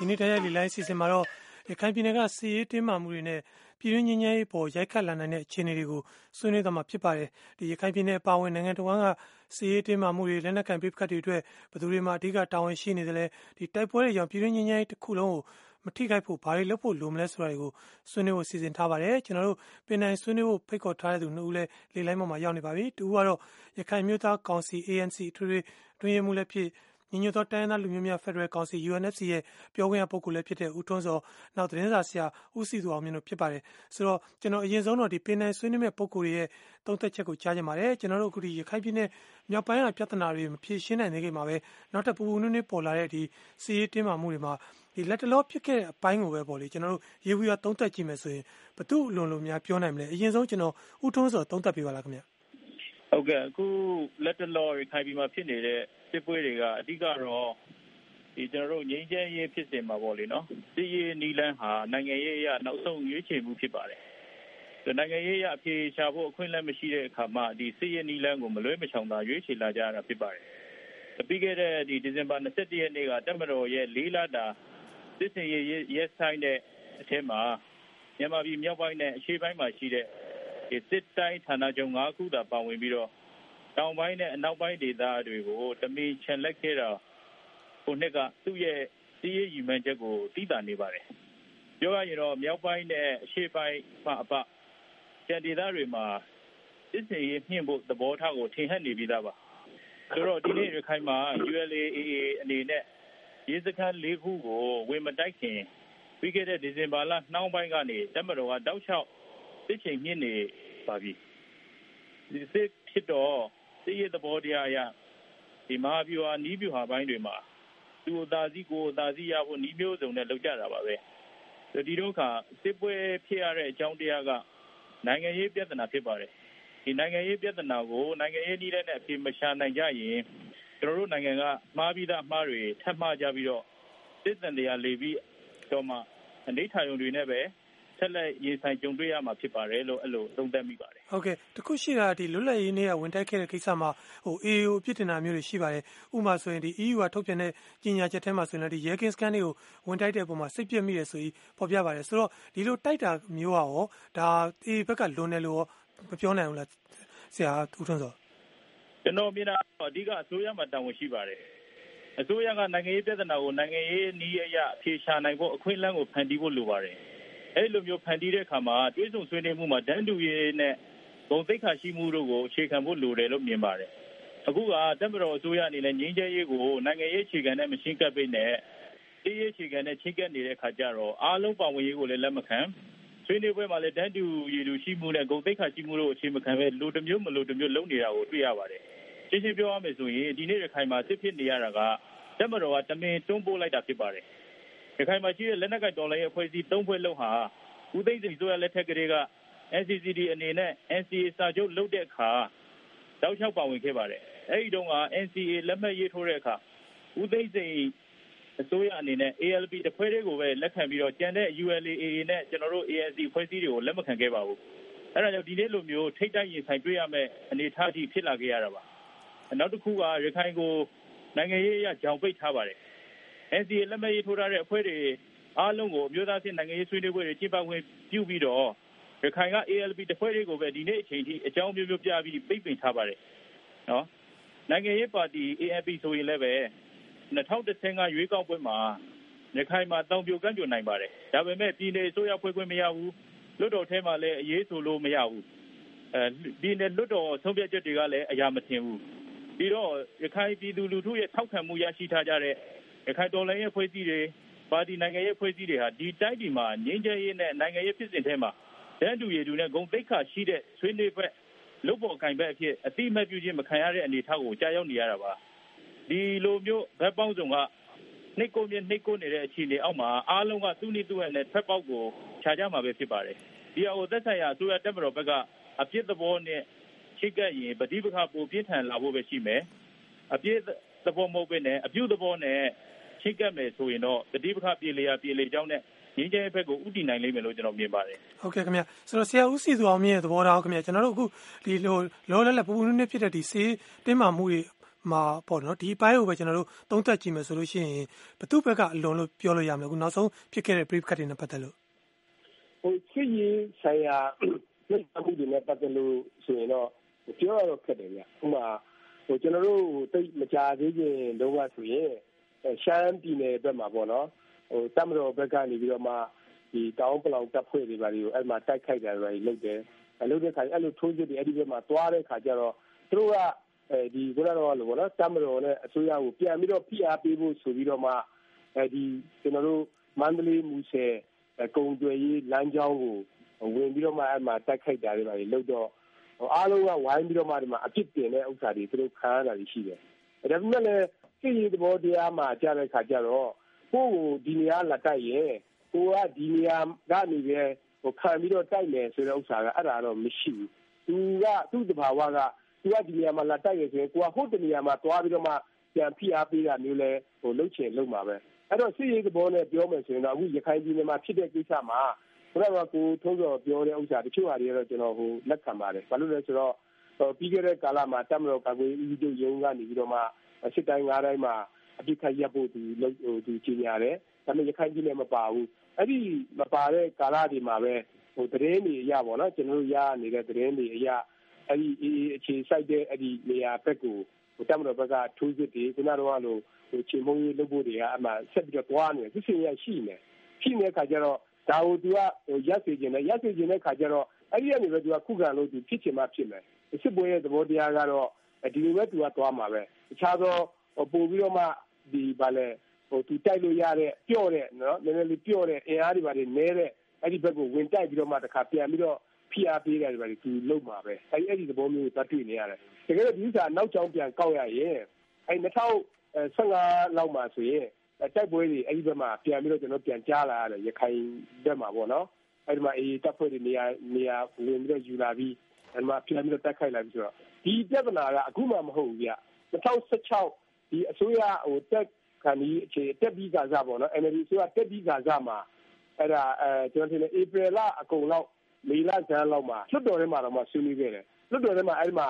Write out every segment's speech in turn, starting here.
ဒီနေ့တရားလီလိုင်းစီစဉ်မှာတော့ရခိုင်ပြည်နယ်ကစီရေးတင်းမာမှုတွေနဲ့ပြည်တွင်းငြိမ်းချမ်းရေးပေါ်ရိုက်ခတ်လာနိုင်တဲ့အခြေအနေတွေကိုဆွေးနွေးသွားမှာဖြစ်ပါတယ်။ဒီရခိုင်ပြည်နယ်အပါအဝင်နိုင်ငံတော်ကစီရေးတင်းမာမှုတွေလက်နက်ကန်ပြစ်ခတ်တွေအတွက်ဘယ်သူတွေမှအဓိကတာဝန်ရှိနေတယ်လဲဒီတိုက်ပွဲတွေကြောင့်ပြည်တွင်းငြိမ်းချမ်းရေးတစ်ခုလုံးကိုမထိခိုက်ဖို့ဘာတွေလုပ်ဖို့လိုမလဲဆိုတာတွေကိုဆွေးနွေးဖို့စီစဉ်ထားပါတယ်ကျွန်တော်တို့ပင်နိုင်ဆွေးနွေးဖို့ဖိတ်ခေါ်ထားတဲ့သူနှစ်ဦးလည်းလေလိုင်းပေါ်မှာရောက်နေပါပြီတူကတော့ရခိုင်မျိုးသားကောင်စီ ANC ထွေထွေတွင်ရမှုလည်းဖြစ် ညီညွတ်သောတိုင်းသားလူမျိုးများဖက်ဒရယ်ကောင်စီ UNFC ရဲ့ပြောခွင့်ရပုဂ္ဂိုလ်လည်းဖြစ်တဲ့ ဦးထွန်းစောနောက် သတင်းစာဆရာ ဦးစီသူအောင်မြင့်တို့ ဖြစ်ပါတယ် ဆိုတော့ ကျွန်တော် အရင်ဆုံးတော့ဒီပင်နိုင်ဆွေးနွေးမဲ့ပုဂ္ဂိုလ်ရဲ့ သုံးသက်ချက်ကို ကြားကြပါတယ် ကျွန်တော်တို့ အခုဒီရခိုင်ပြည်နယ် မြောက်ပိုင်းက ပြဿနာတွေ မဖြေရှင်းနိုင်သေးခင်မှာပဲ နောက်ထပ် ပူပူနွေးနွေး ပေါ်လာတဲ့ဒီစီးရေးတင်းမာမှုတွေမှာဒီလက်တလော ဖြစ်ခဲ့တဲ့ အပိုင်းကိုပဲပေါ့လေကျွန်တော်တို့ရေဘူးရသုံးသက်ကြည့်မယ်ဆိုရင်ဘသူအလွန်လုံးများ ပြောနိုင်မလဲ အရင်ဆုံးကျွန်တော်ဦးထွန်းစောသုံးသက်ပေးပါလားခင်ဗျဟုတ်ကဲ့ အခုလက်တလော ရခိုင်ပြည်မှာ ဖြစ်နေတဲ့ စစ်ပွဲတွေက အဓိကတော့ဒီကျွန်တော်တို့ ငြိမ်းချမ်းရေးဖြစ်စဉ်မှာပေါ့လေနော် စစ်ရေးနီလန်းဟာ နိုင်ငံရေးအရ နောက်ဆုံးရွေးချယ်မှု ဖြစ်ပါတယ် နိုင်ငံရေးအဖြေရှာဖို့ အခွင့်အလမ်းမရှိတဲ့အခါမှာ ဒီစစ်ရေးနီလန်းကို မလွဲမချောင်သာ ရွေးချယ်လာကြတာ ဖြစ်ပါတယ် ပြီးခဲ့တဲ့ ဒီဒီဇင်ဘာ21ရက်နေ့ကတက်မတော်ရဲ့လေးလတာ စစ်စင်ရေးရဲဆိုင်တဲ့အထက်မှာ မြန်မာပြည်မြောက်ပိုင်းနဲ့ အရှေ့ပိုင်းမှာရှိတဲ့ဒီစစ်တိုင်းဌာနချုပ် ၅ ခုသာ ပါဝင်ပြီးတော့ တောင်ပိုင်းနဲ့အနောက်ပိုင်းဒေသတွေကိုတမီချန်လက်ခဲ့တာဟိုနှစ်ကသူ့ရဲ့စီးရေးယူမှန်းချက်ကိုတည်တာနေပါတယ်ပြောရရင်တော့မြောက်ပိုင်းနဲ့အရှေ့ပိုင်းမှာအပကျန်ဒေသတွေမှာစစ်စင်ရေးမြင့်ဖို့သဘောထားကိုထင်ဟပ်နေပြီးသားပါဆိုတော့ဒီနေ့ရခိုင်မှာ ULAA အနေနဲ့ရေးစခန်း၄ခုကိုဝင်မတိုက်ခင်ပြီးခဲ့တဲ့ဒီဇင်ဘာလနှောင်းပိုင်းကနေတက်မတော်ကတောက်လျှောက်စစ်ချိန်မြင့်နေပါပြီဒီစစ်ဖြစ်တော့ စစ်ရေးသဘောတရားအရဒီမဟာဗျူဟာနီးဗျူဟာပိုင်းတွေမှာသူ့အသာစီးကိုအသာစီးရဖို့နီးမျိုးစုံနဲ့လုပ်ကြတာပါပဲဒီတော့ခါစစ်ပွဲဖြစ်ရတဲ့အကြောင်းတရားကနိုင်ငံရေးပြဿနာဖြစ်ပါတယ်ဒီနိုင်ငံရေးပြဿနာကိုနိုင်ငံရေးနည်းနဲ့အပြေမရှာနိုင်ကြရင်ကျွန်တော်တို့နိုင်ငံကမှားပြီးသားမှားတွေထပ်မှားကြပြီးတော့စစ်တန်တရားလေပြီးတော့မှအနေထာယုံတွေနဲ့ပဲ ဆက်လက်ရေးဆိုင်ကြုံတွေ့ရမှာ ဖြစ်ပါတယ်လို့ အဲ့လိုသုံးသပ်မိပါတယ် ဟုတ်ကဲ့ တခုရှိတာဒီလွတ်လပ်ရေးနေ့က ဝင်တိုက်ခဲ့တဲ့ ကိစ္စမှာဟို AAO အပြစ်တင်တာမျိုးတွေ ရှိပါတယ် ဥပမာဆိုရင်ဒီ EU က ထုတ်ပြန်တဲ့ ကြီးညာချက်ထဲမှာဆိုရင်ဒီ Yekin scan တွေကို ဝင်တိုက်တဲ့ပုံမှာ စိတ်ပြည့်မိတယ်ဆိုပြီး ဖော်ပြပါတယ် ဆိုတော့ ဒီလိုတိုက်တာမျိုးอ่ะရောဒါ AA ဘက်က လွန်တယ်လို့ မပြောနိုင်ဘူးလား ဆရာဦးထွန်းစောကျွန်တော်မြင်တာအဓိက အစိုးရမှာ တာဝန်ရှိပါတယ် အစိုးရက နိုင်ငံရေးပြဿနာကို နိုင်ငံရေးနည်းအရ အဖြေရှာနိုင်ဖို့ အခွင့်အလမ်းကို ဖန်တီးဖို့ လိုပါတယ် အဲ့လိုမျိုးဖန်တီးတဲ့အခါမှာတွေးဆုံဆွေးနွေးမှုမှာတန်းတူရေးနဲ့ဂုံသိက္ခာရှိမှုတို့ကိုအခြေခံဖို့လိုတယ်လို့မြင်ပါတယ်အခုကတပ်မတော်အစိုးရအနေနဲ့ငြိမ်းချမ်းရေးကိုနိုင်ငံရေးအခြေခံနဲ့မရှင်းကပ်ပိနဲ့အေးရေးအခြေခံနဲ့ချင်းကပ်နေတဲ့အခါကျတော့အားလုံးပါဝင်ရေးကိုလည်းလက်မခံဆွေးနွေးပွဲမှာလည်းတန်းတူရည်တူရှိမှုနဲ့ဂုံသိက္ခာရှိမှုတို့အခြေမခံပဲလူတစ်မျိုးမလူတစ်မျိုးလုံးနေတာကိုတွေ့ရပါတယ်ရှင်းရှင်းပြောရမယ်ဆိုရင်ဒီနေ့ရခိုင်မှာစစ်ဖြစ်နေရတာကတပ်မတော်ကတမင်တွန်းပို့လိုက်တာဖြစ်ပါတယ် ရခိုင်မှာရှိတဲ့လက်နက်ကိုင်တော်လှန်ရေးအဖွဲ့အစည်း၃ဖွဲ့လုံးဟာဦးသိန်းစိန်ဆိုရလက်ထက်ကလေးက NCCD အနေနဲ့ NCA စာချုပ်လုပ်တဲ့အခါတောက်လျှောက်ပါဝင်ခဲ့ပါတယ်အဲ့ဒီတုန်းက NCA လက်မှတ်ရေးထိုးတဲ့အခါဦးသိန်းစိန်အစိုးရအနေနဲ့ ALP တဖွဲတွေကိုပဲလက်ခံပြီးတော့ကျန်တဲ့ ULAA နဲ့ကျွန်တော်တို့ ANC ဖွဲ့စည်းတွေကိုလက်မခံခဲ့ပါဘူးအဲ့ဒါကြောင့်ဒီနေ့လိုမျိုးထိတ်တိုက်ရင်ဆိုင်တွေ့ရမယ့်အနေအထားကြီးဖြစ်လာခဲ့ရတာပါနောက်တစ်ခုကရခိုင်ကိုနိုင်ငံရေးအရကြောင်ပိတ်ထားပါတယ် NCA လက်မှတ်ရေးထိုးထားတဲ့အဖွဲ့တွေအားလုံးကိုအမျိုးသားအဆင့်နိုင်ငံရေးဆွေးနွေးပွဲတွေကျင်းပခွင့်ပြုပြီးတော့ရခိုင်က ALP တဖွဲ့တွေကိုပဲဒီနေ့အချိန်ထိအကြောင်းမျိုးမျိုးပြပြီးပိတ်ပင်ထားပါတယ်နော်နိုင်ငံရေးပါတီ ALP ဆိုရင်လည်းပဲ2010ကရွေးကောက်ပွဲမှာရခိုင်မှာတောင်ပြိုကန့်ပြိုနိုင်ပါတယ်ဒါပေမဲ့ပြည်내အစိုးရဖွဲ့ခွင့်မရဘူးလွတ်တော်ထဲမှာလည်းအရေးဆိုလို့မရဘူးအဲပြည်내လွတ်တော်ဆုံးဖြတ်ချက်တွေကလည်းအရာမထင်ဘူးပြီးတော့ရခိုင်ပြည်သူလူထုရဲ့ထောက်ခံမှုရရှိထားကြတဲ့ ရခိုင်တော်လှန်ရေးဖွဲ့စည်းတွေပါတီနိုင်ငံရေးဖွဲ့စည်းတွေဟာဒီတိုင်းပြည်မှာငြိမ်းချမ်းရေးနဲ့နိုင်ငံရေးဖြစ်စဉ်ထဲမှာတန်းတူရည်တူနဲ့ဂုံသိက္ခာရှိတဲ့ဆွေးနွေးပွဲလုပ်ပေါ်ကင်ဘက်အဖြစ်အတိမတ်ပြုခြင်းမခံရတဲ့အနေအထားကိုကြားရောက်နေရတာပါဒီလိုမျိုးဘက်ပေါင်းစုံကနှိတ်ကိုမြနှိတ်ကိုနေတဲ့အခြေအနေအောက်မှာအားလုံးကသူ့နည်းသူ့ရဲ့နဲ့ဖက်ပေါက်ကိုခြာကြမှာပဲဖြစ်ပါတယ်ဒီအဟိုသက်ဆိုင်ရာအစိုးရတက်မတော်ဘက်ကအပြစ်သဘောနဲ့ချိတ်ကပ်ရင်ပဋိပက္ခပိုပြင်းထန်လာဖို့ပဲရှိမယ်အပြစ် သဘောမဟုတ်ဘဲနဲ့အပြုသဘောနဲ့ချိတ်ကပ်မယ်ဆိုရင်တော့ပဋိပက္ခပြေလျာပြေလေကြောင်းနဲ့ငင်းကျဲဘက်ကိုဥတည်နိုင်လိမ့်မယ်လို့ကျွန်တော်မြင်ပါတယ်ဟုတ်ကဲ့ခင်ဗျဆိုတော့ဆရာဦးစီသူအောင်မြင့်ရဲ့သဘောထားခင်ဗျကျွန်တော်တို့အခုဒီလိုလောလောလတ်ပူပူနည်းနည်းဖြစ်တဲ့ဒီစေးတင်းမာမှုတွေမှာပေါ့နော်ဒီအပိုင်းကိုပဲကျွန်တော်တို့သုံးသပ်ကြည့်မယ်ဆိုလို့ရှိရင်ဘသူ့ဘက်ကအလွန်လို့ပြောလို့ရမယ်အခုနောက်ဆုံးဖြစ်ခဲ့တဲ့ brief cut တွေနဲ့ပတ်သက်လို့ဟိုစစ်ရေးဆိုင်ရာလက်မှုတွေနဲ့ပတ်သက်လို့ဆိုရင်တော့ပြောရတော့ခက်တယ်ဗျဥမာ ဟိုကျွန်တော်တို့တိတ်မကြသေးခင်တုန်းကဆိုရင်ရှမ်းပြည်နယ်ဘက်မှာပေါ့နော်ဟိုတမတော်ဘက်ကနေပြီးတော့မှဒီတောင်းပလောင်တပ်ဖွဲ့တွေပါတွေကိုအဲ့မှာတိုက်ခိုက်တာတွေလုပ်တယ်အဲ့လုပ်တဲ့ခါအဲ့လိုထိုးစစ်တွေအဲ့ဒီဘက်မှာတွားတဲ့ခါကျတော့သူတို့ကအဲဒီခုနကတော့လို့ပေါ့နော်တမတော်နဲ့အစိုးရကိုပြန်ပြီးတော့ဖိအားပေးဖို့ဆိုပြီးတော့မှအဲဒီကျွန်တော်တို့မန္တလေးမူဆယ်ကုံကျွယ်ရေးလမ်းကြောင်းကိုဝင်ပြီးတော့မှအဲ့မှာတိုက်ခိုက်တာတွေပါလုပ်တော့ အားလုံးကဝိုင်းပြီးတော့မှဒီမှာအဖြစ်တင်တဲ့ဥစ္စာတွေသူတို့ခံရတာရှိတယ်ဒါပေမဲ့လည်းစိတ်ရသဘောတရားမှာကြားတဲ့ခါကျတော့ကိုယ်ကိုဒီနေရာလက်တိုက်ရဲ့ကိုကဒီနေရာကနေပဲဟိုခံပြီးတော့တိုက်မယ်ဆိုတဲ့ဥစ္စာကအဲ့ဒါတော့မရှိဘူးသူကသူ့တဘာဝကသူကဒီနေရာမှာလက်တိုက်ရဆိုရင်ကိုကဟုတ်တဲ့နေရာမှာသွားပြီးတော့မှပြန်ဖိအားပေးတာမျိုးလဲဟိုလှုပ်ချင်လှုပ်မှာပဲအဲ့တော့စစ်ရေးသဘောနဲ့ပြောမယ်ဆိုရင်တော့အခုရခိုင်ပြည်နယ်မှာဖြစ်တဲ့ကိစ္စမှာ ဘုရားကကိုထုံးစော်ပြောတဲ့ဥစ္စာတချို့ဟာတွေတော့ကျွန်တော်ဟိုလက်ခံပါတယ်ဘာလို့လဲဆိုတော့ပြီးခဲ့တဲ့ကာလမှာတက်မတော်ကာကွယ်ဦးစီးချုပ်ရုံးကနေပြီးတော့မှစစ်တိုင်းငါးတိုင်းမှာအပြစ်ခတ်ရပ်ဖို့သူလုပ်ဟိုသူကြီးညာတယ်ဒါပေမဲ့ရခိုင်ပြည်နယ်မပါဘူးအဲ့ဒီမပါတဲ့ကာလဒီမှာပဲဟိုသတင်းတွေအရပေါ့နော်ကျွန်တော်တို့ရနေတဲ့သတင်းတွေအရအဲ့ဒီအေးအခြေစိုက်တဲ့အဲ့ဒီနေရာဘက်ကိုဟိုတက်မတော်ဘက်ကထိုးစစ်တွေခုနကတော့လို့ဟိုချိန်မုံရေးလုပ်ဖို့တွေကအမှဆက်ပြီးတော့တွားနေတယ်သူစင်ရရှိနေရှိနေတဲ့ခါကျတော့ ဒါကို သူကဟိုရက်စေခြင်းနဲ့ရက်စေခြင်းတဲ့ခါကျတော့အဲ့ဒီကနေပဲသူကခုခံလို့သူဖြစ်ချင်မှဖြစ်မယ်စစ်ပွဲရဲ့သဘောတရားကတော့ဒီလိုပဲသူကသွားမှာပဲတခြားသောပို့ပြီးတော့မှဒီဗာလဲဟိုသူတိုက်လို့ရတဲ့ပြော့တဲ့နော်နည်းနည်းလေးပြော့တဲ့အင်အားတွေပါနေနေတဲ့အဲ့ဒီဘက်ကိုဝင်တိုက်ပြီးတော့မှတခါပြန်ပြီးတော့ဖိအားပေးတယ်ပါလေသူလုံမှာပဲအဲ့ဒီအဲ့ဒီသဘောမျိုးကိုတွေ့နေရတယ်တကယ်တော့ဒီဥစ္စာနောက်ကြောင်းပြန်ကောက်ရရင်အဲ့2015လောက်မှာဆိုရင် တိုက်ပွဲတွေအဲ့ဒီဘက်မှာပြန်ပြီးတော့ကျွန်တော်ပြန်ကြားလာရတယ်ရခိုင်ဘက်မှာပေါ့နော်အဲ့ဒီမှာအေးတပ်ဖွဲ့တွေနေရာနေရာဝင်ပြီးတော့ယူလာပြီးအဲ့ဒီမှာပြန်ပြီးတော့တိုက်ခိုက်လာပြီးဆိုတော့ဒီပြဿနာကအခုမှမဟုတ်ဘူးဗျ2016ဒီအစိုးရဟိုတက်ခံဒီအခြေတက်ပြီးကစားပေါ့နော် NLD ဆိုရတက်ပြီးကစားမှာအဲ့ဒါအဲကျွန်တော်ထင်တယ်ဧပြီလအကုန်လောက်မေလဇန်လောက်မှာလွတ်တော်ထဲမှာတော့မှဆွေးနွေးခဲ့တယ်လွတ်တော်ထဲမှာအဲ့ဒီမှာ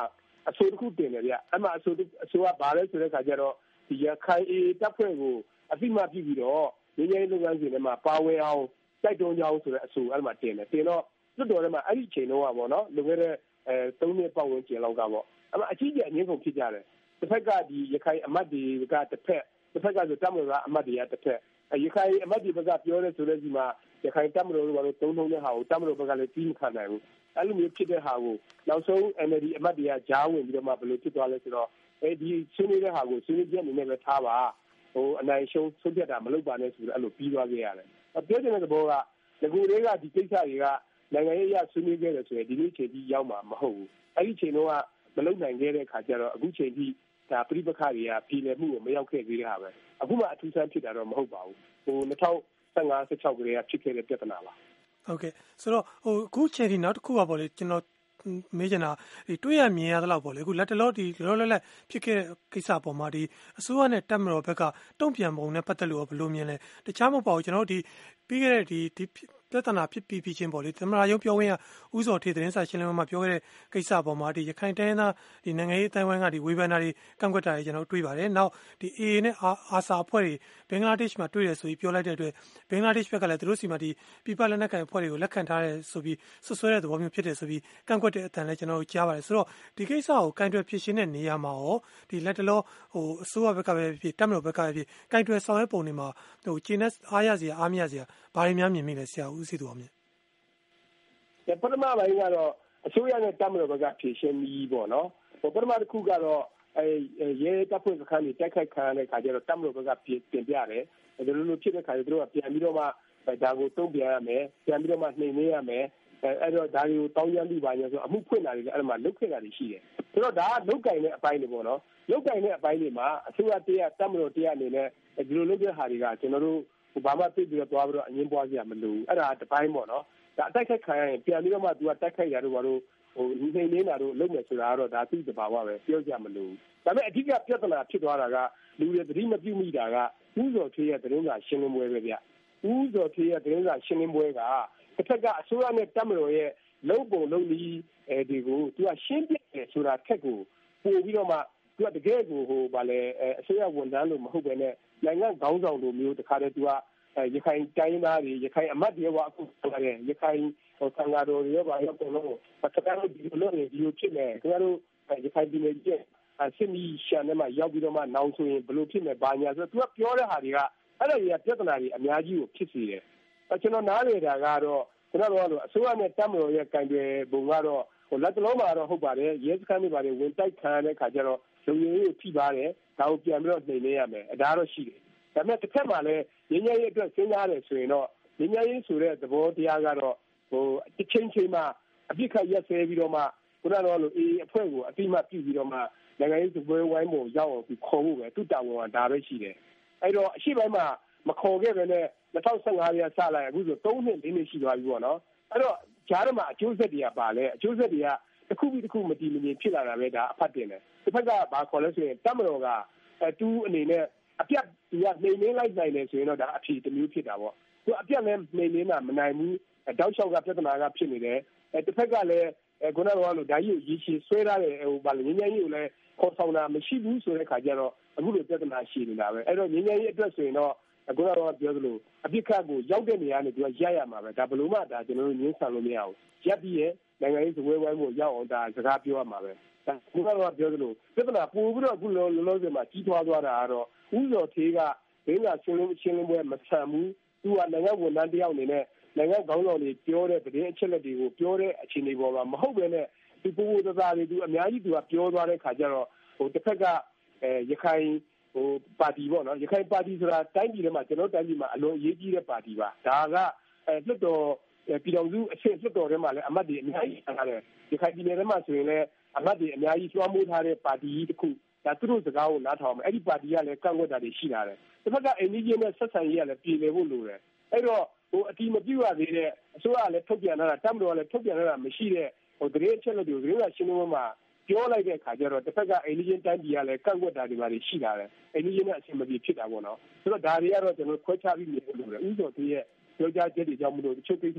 အဆိုတစ်ခုတင်တယ်ဗျအဲ့မှာအဆိုအဆိုကဘာလဲဆိုတဲ့ခါကျတော့ဒီရခိုင်အေတပ်ဖွဲ့ကို အသိမှပြုပြီးတော့ရင်းရဲလုပ်ငန်းစဉ်ထဲမှာပါဝင်အောင်တိုက်တွန်းကြအောင်ဆိုတဲ့အဆိုအဲ့မှာတင်တယ်တင်တော့လွတ်တော်ထဲမှာအဲ့ဒီချိန်တော့ပေါ့နော်လုံခဲ့တဲ့အဲ၃နှစ်ပတ်ဝန်းကျင်လောက်ကပေါ့အဲ့မှာအကြီးကျယ်အငင်းကုန်ဖြစ်ကြတယ်တစ်ဖက်ကဒီရခိုင်အမတ်တွေကတစ်ဖက်တစ်ဖက်ကဆိုတမလို့ကအမတ်တွေကတစ်ဖက်ရခိုင်အမတ်တွေဘက်ကပြောတဲ့ဆိုတဲ့ဒီမှာရခိုင်တမလို့ဘာလို့သုံးလုံးတဲ့ဟာကိုတမလို့ဘက်ကလည်းပြီးမခံနိုင်ဘူးအဲ့လိုမျိုးဖြစ်တဲ့ဟာကိုနောက်ဆုံး NLD အမတ်တွေကကြားဝင်ပြီးတော့မှဘယ်လိုဖြစ်သွားလဲဆိုတော့အဲဒီဆွေးနွေးတဲ့ဟာကိုဆွေးနွေးချက်အနေနဲ့ပဲထားပါ ဟိုအနိုင်ရှုံးဆုံးဖြတ်တာမလုပ်ပါနဲ့ဆိုတော့အဲ့လိုပြီးသွားခဲ့ရတယ်ပြောချင်တဲ့သဘောကဒီကူတွေကဒီကိစ္စတွေကနိုင်ငံရေးအရဆွေးနွေးခဲ့တယ်ဆိုရင်ဒီနေ့ချိန်ကြီးရောက်မှာမဟုတ်ဘူးအဲ့ဒီချိန်တော့မလုံနိုင်ခဲ့တဲ့ခါကျတော့အခုချိန်ကြီးဒါပြိပခါတွေကပြည်လည်မှုကိုမရောက်ခဲ့သေးတဲ့ဟာပဲအခုမှအထူးဆန်းဖြစ်တာတော့မဟုတ်ပါဘူးဟို2015 16ကလေးကဖြစ်ခဲ့တဲ့ပြဿနာပါဟုတ်ကဲ့ဆိုတော့ဟိုအခုချိန်ဒီနောက်တစ်ခုပါပေါ့လေကျွန်တော် မေးချင်တာဒီတွေ့ရမြင်ရသလောက်ပေါ့လေအခုလက်တလောဒီလောလောလတ်ဖြစ်ခဲ့တဲ့ကိစ္စပေါ်မှာဒီအစိုးရနဲ့တက်မတော်ဘက်ကတုံ့ပြန်ပုံနဲ့ပတ်သက်လို့ဘယ်လိုမြင်လဲတခြားမဟုတ်ပါဘူးကျွန်တော်ဒီပြီးခဲ့တဲ့ဒီ ပြဿနာဖြစ်ပြီးပြီးချင်းပေါ့လေသမရာယုံပြောဝင်ရဥစော်ထေသတင်းစာရှင်းလင်းပွဲမှာပြောခဲ့တဲ့ကိစ္စပေါ်မှာဒီရခိုင်တိုင်းသားဒီနိုင်ငံရေးအတိုင်းဝိုင်းကဒီဝေဖန်တာတွေကန့်ကွက်တာတွေကျွန်တော်တွေ့ပါတယ်နောက်ဒီ AA နဲ့အာဆာအဖွဲ့တွေဘင်္ဂလားဒေ့ရှ်မှာတွေ့ရဆိုပြီးပြောလိုက်တဲ့အတွက်ဘင်္ဂလားဒေ့ရှ်ဘက်ကလည်းသူတို့စီမှာဒီပြပလက်နက်ကန်အဖွဲ့တွေကိုလက်ခံထားတယ်ဆိုပြီးဆွဆွဲတဲ့သဘောမျိုးဖြစ်တယ်ဆိုပြီးကန့်ကွက်တဲ့အတန်လည်းကျွန်တော်ကြားပါတယ်ဆိုတော့ဒီကိစ္စကိုကင်တွယ်ဖြစ်ရှင်းတဲ့နေရာမှာရောဒီလက်တလောဟိုအစိုးရဘက်ကပဲဖြစ်တက်မလို့ဘက်ကပဲဖြစ်ကင်တွယ်ဆောင်ရွက်ပုံတွေမှာဟိုကျင်းတဲ့အားရစရာအားမရစရာဘာတွေများမြင်မိလဲဆရာဦးစီသူအောင်မြင်ပထမပိုင်းကတော့အစိုးရနဲ့တပ်မတော်ဘက်ကဖြည့်ရှင်းပြီးပေါ့နော်ပထမတစ်ခုကတော့အဲရဲတပ်ဖွဲ့စခန်းတွေတိုက်ခိုက်ခံရတဲ့ခါကျတော့တပ်မတော်ဘက်ကပြင်ပြတယ်ဒီလိုလိုဖြစ်တဲ့ခါကျတော့ပြန်ပြီးတော့မှဒါကိုတုံ့ပြန်ရမယ်ပြန်ပြီးတော့မှနှိမ်နှင်းရမယ်အဲ့တော့ဒါတွေကိုတောင်းရလိပါညာဆိုအမှုဖွင့်တာတွေလည်းအဲ့မှာလုတ်ခဲ့တာတွေရှိတယ်ဆိုတော့ဒါကလုတ်ကင်တဲ့အပိုင်းတွေပေါ့နော်လုတ်ကင်တဲ့အပိုင်းတွေမှာအစိုးရတရားတပ်မတော်တရားအနေနဲ့ဒီလိုလုပ်တဲ့ဟာတွေကကျွန်တော်တို့ ဘာမှသိပြီးတော့သွားပြီးတော့အငင်းပွားစရာမလိုဘူးအဲ့ဒါတပိုင်းပေါ့နော်ဒါအတိုက်ခိုက်ခံရရင်ပြန်ပြီးတော့မှသူကတိုက်ခိုက်ရတော့ဘာလို့ဟိုလူနေနေတာတို့လုပ်မယ်ဆိုတာကတော့ဒါသိတဘာဝပဲပြောကြမလို့ဒါပေမဲ့အဓိကပြဿနာဖြစ်သွားတာကလူတွေသတိမပြုမိတာကဥဇော်ထေးရဲ့သတင်းစာရှင်းလင်းပွဲပဲဗျဥဇော်ထေးရဲ့သတင်းစာရှင်းလင်းပွဲကတစ်ဖက်ကအစိုးရနဲ့တပ်မတော်ရဲ့လုံပုံလုံနည်းအဲဒီကိုသူကရှင်းပြတယ်ဆိုတာထက်ကိုပို့ပြီးတော့မှသူကတကယ်ကိုဟိုဗာလဲအစိုးရဝန်ထမ်းလို့မဟုတ်ဘဲနဲ့ နိုင်ငံခေါင်းဆောင်လိုမျိုးတခါတည်းသူကရခိုင်တိုင်းသားတွေရခိုင်အမတ်တွေကအခုပြောတယ်ရခိုင်ဟိုသံဃာတော်တွေရောဗာရောပုံလုံးစကားလို့ဒီလိုနေဒီလိုဖြစ်နေခင်ဗျားတို့ရခိုင်ပြည်နယ်ကြီးစစ်မီရှန်ထဲမှာရောက်ပြီးတော့မှနောင်ဆိုရင်ဘယ်လိုဖြစ်မယ်ဘာညာဆိုတော့သူကပြောတဲ့ဟာတွေကအဲ့ဒါတွေကပြဿနာတွေအများကြီးကိုဖြစ်စေတယ်။ကျွန်တော်နားလေတာကတော့ကျွန်တော်တို့ကအစိုးရနဲ့တပ်မတော်ရဲ့ကံကြွယ်ပုံကတော့ဟိုလက်တလုံးမှာတော့ဟုတ်ပါတယ်ရဲစခန်းတွေပါတယ်ဝင်တိုက်ခံရတဲ့ခါကျတော့ လုံခြုံရေးကိုထိပါတယ်ဒါကိုပြန်ပြီးတော့နှိမ်နင်းရမယ်အဒါတော့ရှိတယ်ဒါပေမဲ့တစ်ဖက်မှာလည်းငြိမ်းချမ်းရေးအတွက်စဉ်းစားရတယ်ဆိုရင်တော့ငြိမ်းချမ်းရေးဆိုတဲ့သဘောတရားကတော့ဟိုတစ်ချိန်ချိန်မှာအပြစ်ခတ်ရက်စဲပြီးတော့မှခုနကတော့လို့အေးအဖွဲ့ကိုအတိမပြုပြီးတော့မှနိုင်ငံရေးသဘောဝိုင်းပုံရောက်အောင်ပြီးခေါ်ဖို့ပဲသူတာဝန်ကဒါပဲရှိတယ်အဲ့တော့အရှိပိုင်းမှာမခေါ်ခဲ့ပဲနဲ့2015ရာစလိုက်အခုဆို3နှစ်4နှစ်ရှိသွားပြီပေါ့နော်အဲ့တော့ကြားထဲမှာအကျိုးဆက်တွေကပါလဲအကျိုးဆက်တွေက တစ်ခုပြီးတစ်ခုမတည်မငြိမ်ဖြစ်လာတာပဲဒါအဖတ်တင်တယ်တစ်ဖက်ကဘာခေါ်လဲဆိုရင်တမတော်ကအဲတူးအနေနဲ့အပြတ်သူကနှိမ်နှင်းလိုက်နိုင်တယ်ဆိုရင်တော့ဒါအဖြေတစ်မျိုးဖြစ်တာပေါ့သူအပြတ်လည်းနှိမ်နှင်းတာမနိုင်ဘူးတောက်လျှောက်ကပြဿနာကဖြစ်နေတယ်အဲတစ်ဖက်ကလည်းအဲခုနကလိုဓာကြီးကိုရည်ချီဆွဲထားတယ်ဟိုဗာလေငញ្ញကြီးကိုလည်းခေါ်ဆောင်တာမရှိဘူးဆိုတဲ့ခါကျတော့အခုလိုပြဿနာရှိနေတာပဲအဲ့တော့ငញ្ញကြီးအတွက်ဆိုရင်တော့ အခုတော့ပြောသလိုအပြစ်ခတ်ကိုရောက်တဲ့နေရာနဲ့သူကရရမှာပဲဒါဘလို့မှဒါကျွန်တော်တို့ငင်းဆန်လို့မရဘူးရက်ပြီးရဲ့နိုင်ငံရေးစပွဲဝိုင်းကိုရောက်အောင်ဒါစကားပြောရမှာပဲဒါခုကတော့ပြောသလိုပြဿနာပို့ပြီးတော့အခုလောလောဆယ်မှာကြီးထွားသွားတာကတော့ဥစော်သေးကဒင်းကရှင်းလင်းရှင်းလင်းပွဲမဆန်ဘူးသူကနိုင်ငံဝန်ထမ်းတယောက်အနေနဲ့နိုင်ငံခေါင်းဆောင်တွေပြောတဲ့သတင်းအချက်လက်တွေကိုပြောတဲ့အခြေအနေပေါ်မှာမဟုတ်ဘဲနဲ့ဒီပူပူတသားတွေသူအများကြီးသူကပြောသွားတဲ့ခါကျတော့ဟိုတစ်ဖက်ကအဲရခိုင် ဟိုပါတီပေါ့နော်ရခိုင်ပါတီဆိုတာတိုင်းပြည်ထဲမှာကျွန်တော်တိုင်းပြည်မှာအလွန်အရေးကြီးတဲ့ပါတီပါဒါကအဲလွတ်တော်ပြည်တော်စုအဆင့်လွတ်တော်ထဲမှာလည်းအမတ်တွေအများကြီးထားတယ်ရခိုင်ပြည်နယ်ထဲမှာဆိုရင်လည်းအမတ်တွေအများကြီးလွှမ်းမိုးထားတဲ့ပါတီကြီးတစ်ခုဒါသူတို့စကားကိုနားထောင်မယ်အဲ့ဒီပါတီကလည်းကန့်ကွက်တာတွေရှိလာတယ်တစ်ဖက်ကအိန္ဒိယနဲ့ဆက်ဆံရေးကလည်းပြည်လည်ဖို့လိုတယ်အဲ့တော့ဟိုအတီမပြုတ်ရသေးတဲ့အစိုးရကလည်းထုတ်ပြန်လာတာတမတော်ကလည်းထုတ်ပြန်လာတာမရှိတဲ့ဟိုတရေအချက်လက်တွေကိုတရေကရှင်းလို့မှ ပြောလိုက်တဲ့အခါကျတော့တစ်ဖက်ကအိန္ဒိယတိုင်းပြည်ကလည်းကန့်ကွက်တာတွေပါရှိလာတယ်အိန္ဒိယနဲ့အဆင်မပြေဖြစ်တာပေါ့နော်ဆိုတော့ဒါတွေကတော့ကျွန်တော်ခွဲခြားပြီးမြင်လို့ရတယ်ဥစ္စာတွေရဲ့ပြောကြားချက်တွေကြောင့်မလို့တချို့ကိစ္စ